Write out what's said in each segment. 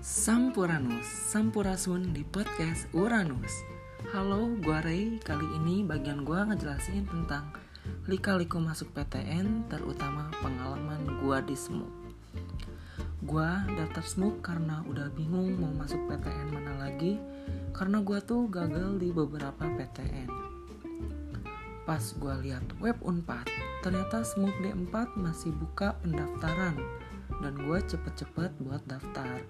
Sampuranus, Sampurasun di podcast Uranus. Halo, gua Ray. Kali ini bagian gua ngejelasin tentang lika-liku masuk PTN Terutama pengalaman gua di SMUK. Gua daftar SMUK karena udah bingung mau masuk PTN mana lagi Karena gua tuh gagal di beberapa PTN Pas gua lihat web Unpad, ternyata SMUK D4 masih buka pendaftaran dan gue cepet-cepet buat daftar.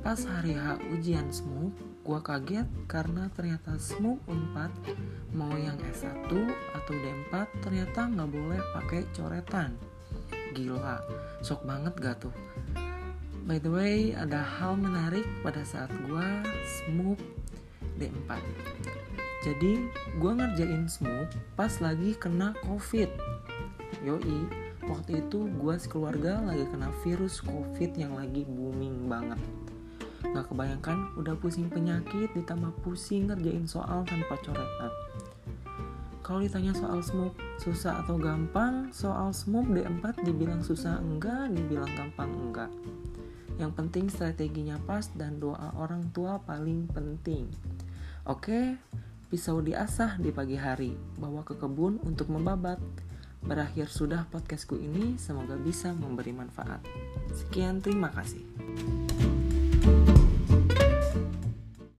Pas hari H ujian SMUK, gue kaget karena ternyata SMUK 4 mau yang S1 atau D4 ternyata nggak boleh pakai coretan. Gila, sok banget gak tuh? By the way, ada hal menarik pada saat gue SMUK D4. Jadi, gue ngerjain SMUK pas lagi kena COVID. Yoi, waktu itu gue sekeluarga lagi kena virus covid yang lagi booming banget. Gak kebayangkan udah pusing penyakit ditambah pusing ngerjain soal tanpa coretan. Kalau ditanya soal smoke susah atau gampang Soal smoke D4 dibilang susah enggak, dibilang gampang enggak. Yang penting strateginya pas dan doa orang tua paling penting. Oke, pisau diasah di pagi hari. Bawa ke kebun untuk membabat Berakhir sudah podcastku ini, semoga bisa memberi manfaat. Sekian, terima kasih.